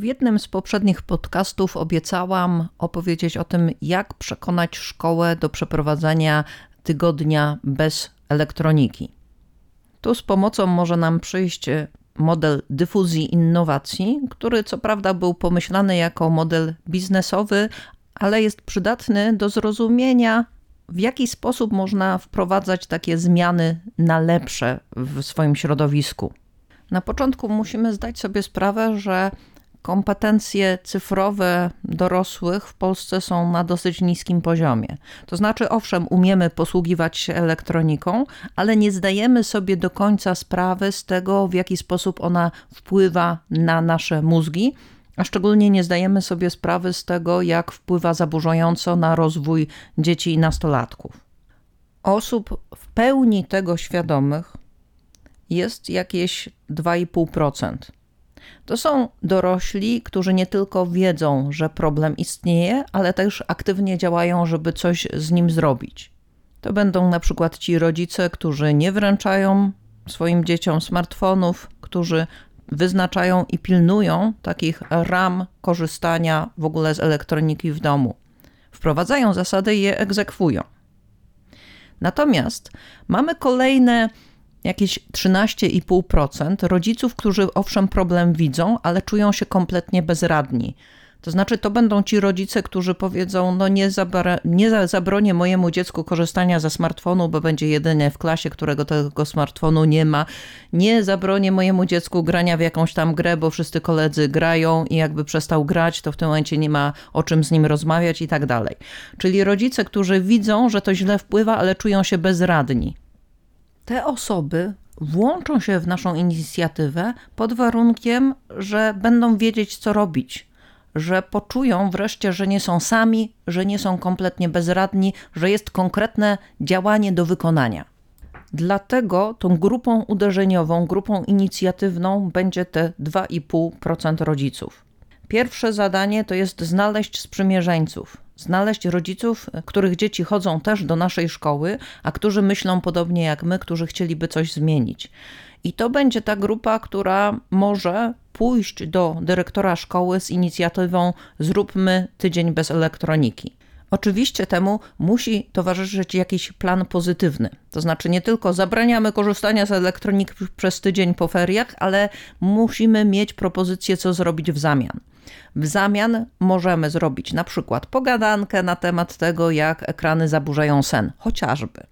W jednym z poprzednich podcastów obiecałam opowiedzieć o tym, jak przekonać szkołę do przeprowadzenia tygodnia bez elektroniki. Tu z pomocą może nam przyjść model dyfuzji innowacji, który co prawda był pomyślany jako model biznesowy, ale jest przydatny do zrozumienia, w jaki sposób można wprowadzać takie zmiany na lepsze w swoim środowisku. Na początku musimy zdać sobie sprawę, że kompetencje cyfrowe dorosłych w Polsce są na dosyć niskim poziomie. To znaczy, owszem, umiemy posługiwać się elektroniką, ale nie zdajemy sobie do końca sprawy z tego, w jaki sposób ona wpływa na nasze mózgi. A szczególnie nie zdajemy sobie sprawy z tego, jak wpływa zaburzająco na rozwój dzieci i nastolatków. Osób w pełni tego świadomych jest jakieś 2,5%. To są dorośli, którzy nie tylko wiedzą, że problem istnieje, ale też aktywnie działają, żeby coś z nim zrobić. To będą na przykład ci rodzice, którzy nie wręczają swoim dzieciom smartfonów, którzy wyznaczają i pilnują takich ram korzystania w ogóle z elektroniki w domu. Wprowadzają zasady i je egzekwują. Natomiast mamy kolejne jakieś 13,5% rodziców, którzy owszem problem widzą, ale czują się kompletnie bezradni. To znaczy, to będą ci rodzice, którzy powiedzą: No, nie, zabra, nie zabronię mojemu dziecku korzystania ze smartfonu, bo będzie jedyny w klasie, którego tego smartfonu nie ma. Nie zabronię mojemu dziecku grania w jakąś tam grę, bo wszyscy koledzy grają i jakby przestał grać, to w tym momencie nie ma o czym z nim rozmawiać i tak dalej. Czyli rodzice, którzy widzą, że to źle wpływa, ale czują się bezradni te osoby włączą się w naszą inicjatywę pod warunkiem, że będą wiedzieć, co robić, że poczują wreszcie, że nie są sami, że nie są kompletnie bezradni, że jest konkretne działanie do wykonania. Dlatego tą grupą uderzeniową, grupą inicjatywną będzie te 2,5% rodziców. Pierwsze zadanie to jest znaleźć sprzymierzeńców, znaleźć rodziców, których dzieci chodzą też do naszej szkoły, a którzy myślą podobnie jak my, którzy chcieliby coś zmienić. I to będzie ta grupa, która może pójść do dyrektora szkoły z inicjatywą Zróbmy tydzień bez elektroniki. Oczywiście temu musi towarzyszyć jakiś plan pozytywny. To znaczy nie tylko zabraniamy korzystania z elektroniki przez tydzień po feriach, ale musimy mieć propozycję, co zrobić w zamian. W zamian możemy zrobić na przykład pogadankę na temat tego, jak ekrany zaburzają sen, chociażby.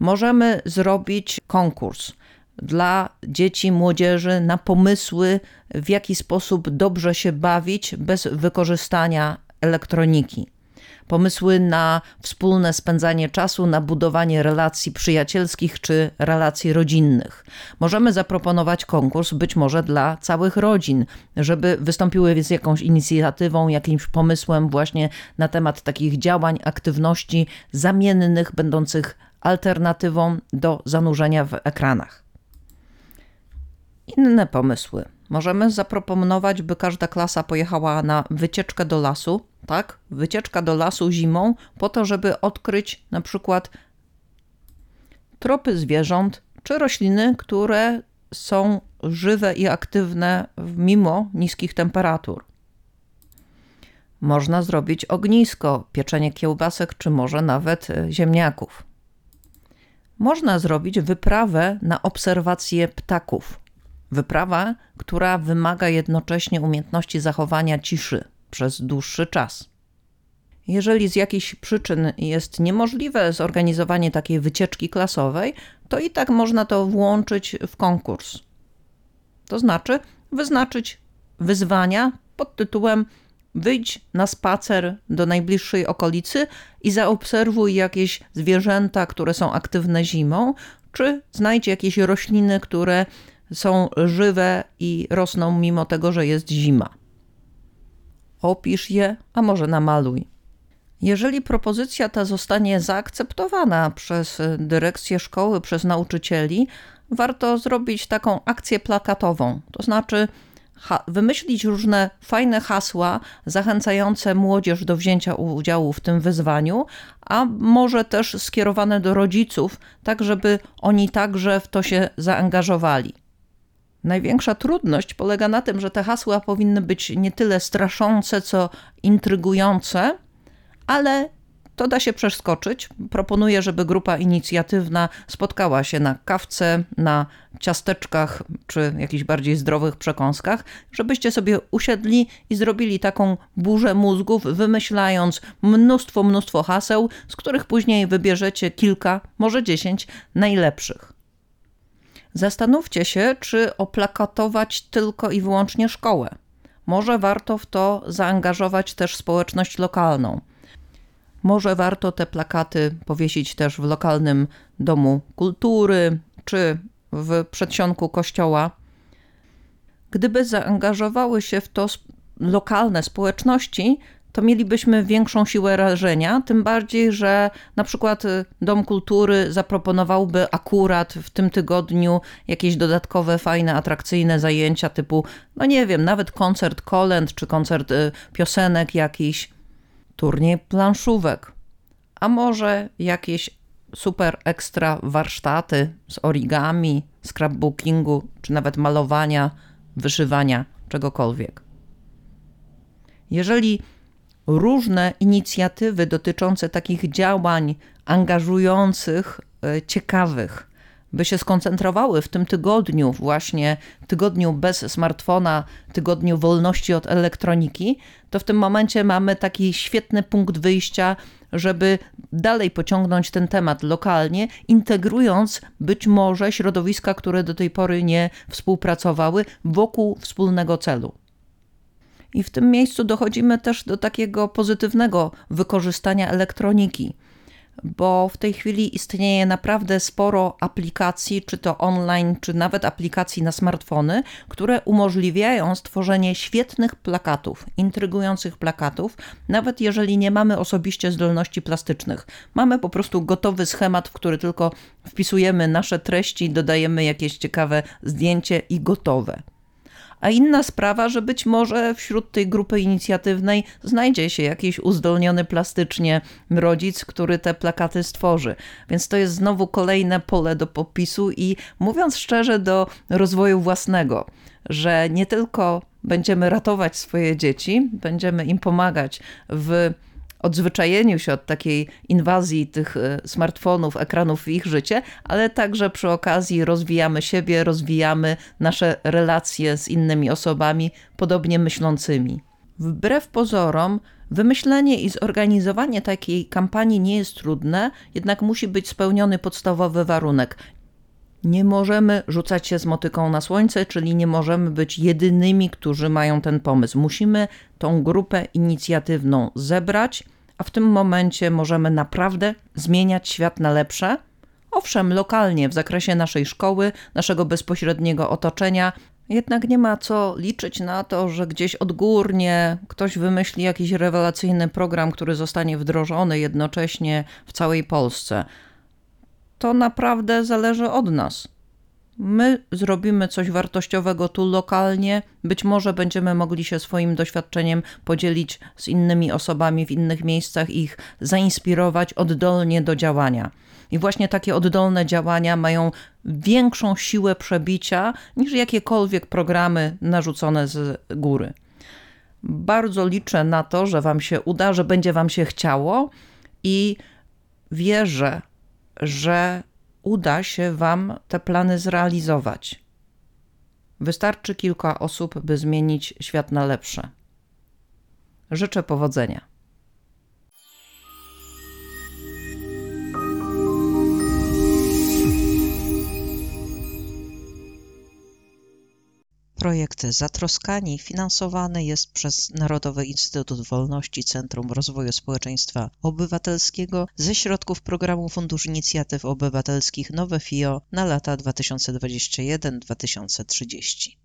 Możemy zrobić konkurs dla dzieci, młodzieży na pomysły, w jaki sposób dobrze się bawić bez wykorzystania elektroniki pomysły na wspólne spędzanie czasu, na budowanie relacji przyjacielskich czy relacji rodzinnych. Możemy zaproponować konkurs być może dla całych rodzin, żeby wystąpiły z jakąś inicjatywą, jakimś pomysłem właśnie na temat takich działań, aktywności zamiennych, będących alternatywą do zanurzenia w ekranach. Inne pomysły. Możemy zaproponować, by każda klasa pojechała na wycieczkę do lasu, tak? Wycieczka do lasu zimą, po to, żeby odkryć na przykład tropy zwierząt czy rośliny, które są żywe i aktywne mimo niskich temperatur. Można zrobić ognisko, pieczenie kiełbasek czy może nawet e, ziemniaków. Można zrobić wyprawę na obserwację ptaków. Wyprawa, która wymaga jednocześnie umiejętności zachowania ciszy przez dłuższy czas. Jeżeli z jakichś przyczyn jest niemożliwe zorganizowanie takiej wycieczki klasowej, to i tak można to włączyć w konkurs. To znaczy wyznaczyć wyzwania pod tytułem Wyjdź na spacer do najbliższej okolicy i zaobserwuj jakieś zwierzęta, które są aktywne zimą, czy znajdź jakieś rośliny, które są żywe i rosną mimo tego, że jest zima. Opisz je, a może namaluj. Jeżeli propozycja ta zostanie zaakceptowana przez dyrekcję szkoły, przez nauczycieli, warto zrobić taką akcję plakatową, to znaczy wymyślić różne fajne hasła zachęcające młodzież do wzięcia udziału w tym wyzwaniu, a może też skierowane do rodziców, tak żeby oni także w to się zaangażowali. Największa trudność polega na tym, że te hasła powinny być nie tyle straszące, co intrygujące, ale to da się przeskoczyć. Proponuję, żeby grupa inicjatywna spotkała się na kawce, na ciasteczkach czy jakichś bardziej zdrowych przekąskach, żebyście sobie usiedli i zrobili taką burzę mózgów, wymyślając mnóstwo, mnóstwo haseł, z których później wybierzecie kilka, może dziesięć najlepszych. Zastanówcie się, czy oplakatować tylko i wyłącznie szkołę. Może warto w to zaangażować też społeczność lokalną. Może warto te plakaty powiesić też w lokalnym domu kultury czy w przedsionku kościoła. Gdyby zaangażowały się w to lokalne społeczności, to mielibyśmy większą siłę rażenia, tym bardziej, że na przykład y, Dom Kultury zaproponowałby akurat w tym tygodniu jakieś dodatkowe, fajne, atrakcyjne zajęcia typu, no nie wiem, nawet koncert kolęd czy koncert y, piosenek jakiś, turniej planszówek, a może jakieś super ekstra warsztaty z origami, scrapbookingu, czy nawet malowania, wyszywania, czegokolwiek. Jeżeli różne inicjatywy dotyczące takich działań angażujących, e, ciekawych, by się skoncentrowały w tym tygodniu, właśnie tygodniu bez smartfona, tygodniu wolności od elektroniki, to w tym momencie mamy taki świetny punkt wyjścia, żeby dalej pociągnąć ten temat lokalnie, integrując być może środowiska, które do tej pory nie współpracowały wokół wspólnego celu. I w tym miejscu dochodzimy też do takiego pozytywnego wykorzystania elektroniki, bo w tej chwili istnieje naprawdę sporo aplikacji, czy to online, czy nawet aplikacji na smartfony, które umożliwiają stworzenie świetnych plakatów, intrygujących plakatów, nawet jeżeli nie mamy osobiście zdolności plastycznych. Mamy po prostu gotowy schemat, w który tylko wpisujemy nasze treści, dodajemy jakieś ciekawe zdjęcie i gotowe. A inna sprawa, że być może wśród tej grupy inicjatywnej znajdzie się jakiś uzdolniony plastycznie rodzic, który te plakaty stworzy. Więc to jest znowu kolejne pole do popisu i mówiąc szczerze, do rozwoju własnego, że nie tylko będziemy ratować swoje dzieci, będziemy im pomagać w odzwyczajeniu się od takiej inwazji tych e, smartfonów, ekranów w ich życie, ale także przy okazji rozwijamy siebie, rozwijamy nasze relacje z innymi osobami podobnie myślącymi. Wbrew pozorom, wymyślenie i zorganizowanie takiej kampanii nie jest trudne, jednak musi być spełniony podstawowy warunek. Nie możemy rzucać się z motyką na słońce, czyli nie możemy być jedynymi, którzy mają ten pomysł. Musimy tą grupę inicjatywną zebrać, a w tym momencie możemy naprawdę zmieniać świat na lepsze. Owszem, lokalnie, w zakresie naszej szkoły, naszego bezpośredniego otoczenia, jednak nie ma co liczyć na to, że gdzieś odgórnie ktoś wymyśli jakiś rewelacyjny program, który zostanie wdrożony jednocześnie w całej Polsce. To naprawdę zależy od nas. My zrobimy coś wartościowego tu lokalnie, być może będziemy mogli się swoim doświadczeniem podzielić z innymi osobami w innych miejscach, ich zainspirować oddolnie do działania. I właśnie takie oddolne działania mają większą siłę przebicia niż jakiekolwiek programy narzucone z góry. Bardzo liczę na to, że Wam się uda, że będzie Wam się chciało i wierzę, że uda się Wam te plany zrealizować. Wystarczy kilka osób, by zmienić świat na lepsze. Życzę powodzenia. Projekt Zatroskani finansowany jest przez Narodowy Instytut Wolności Centrum Rozwoju Społeczeństwa Obywatelskiego ze środków programu Fundusz Inicjatyw Obywatelskich Nowe FIO na lata 2021-2030.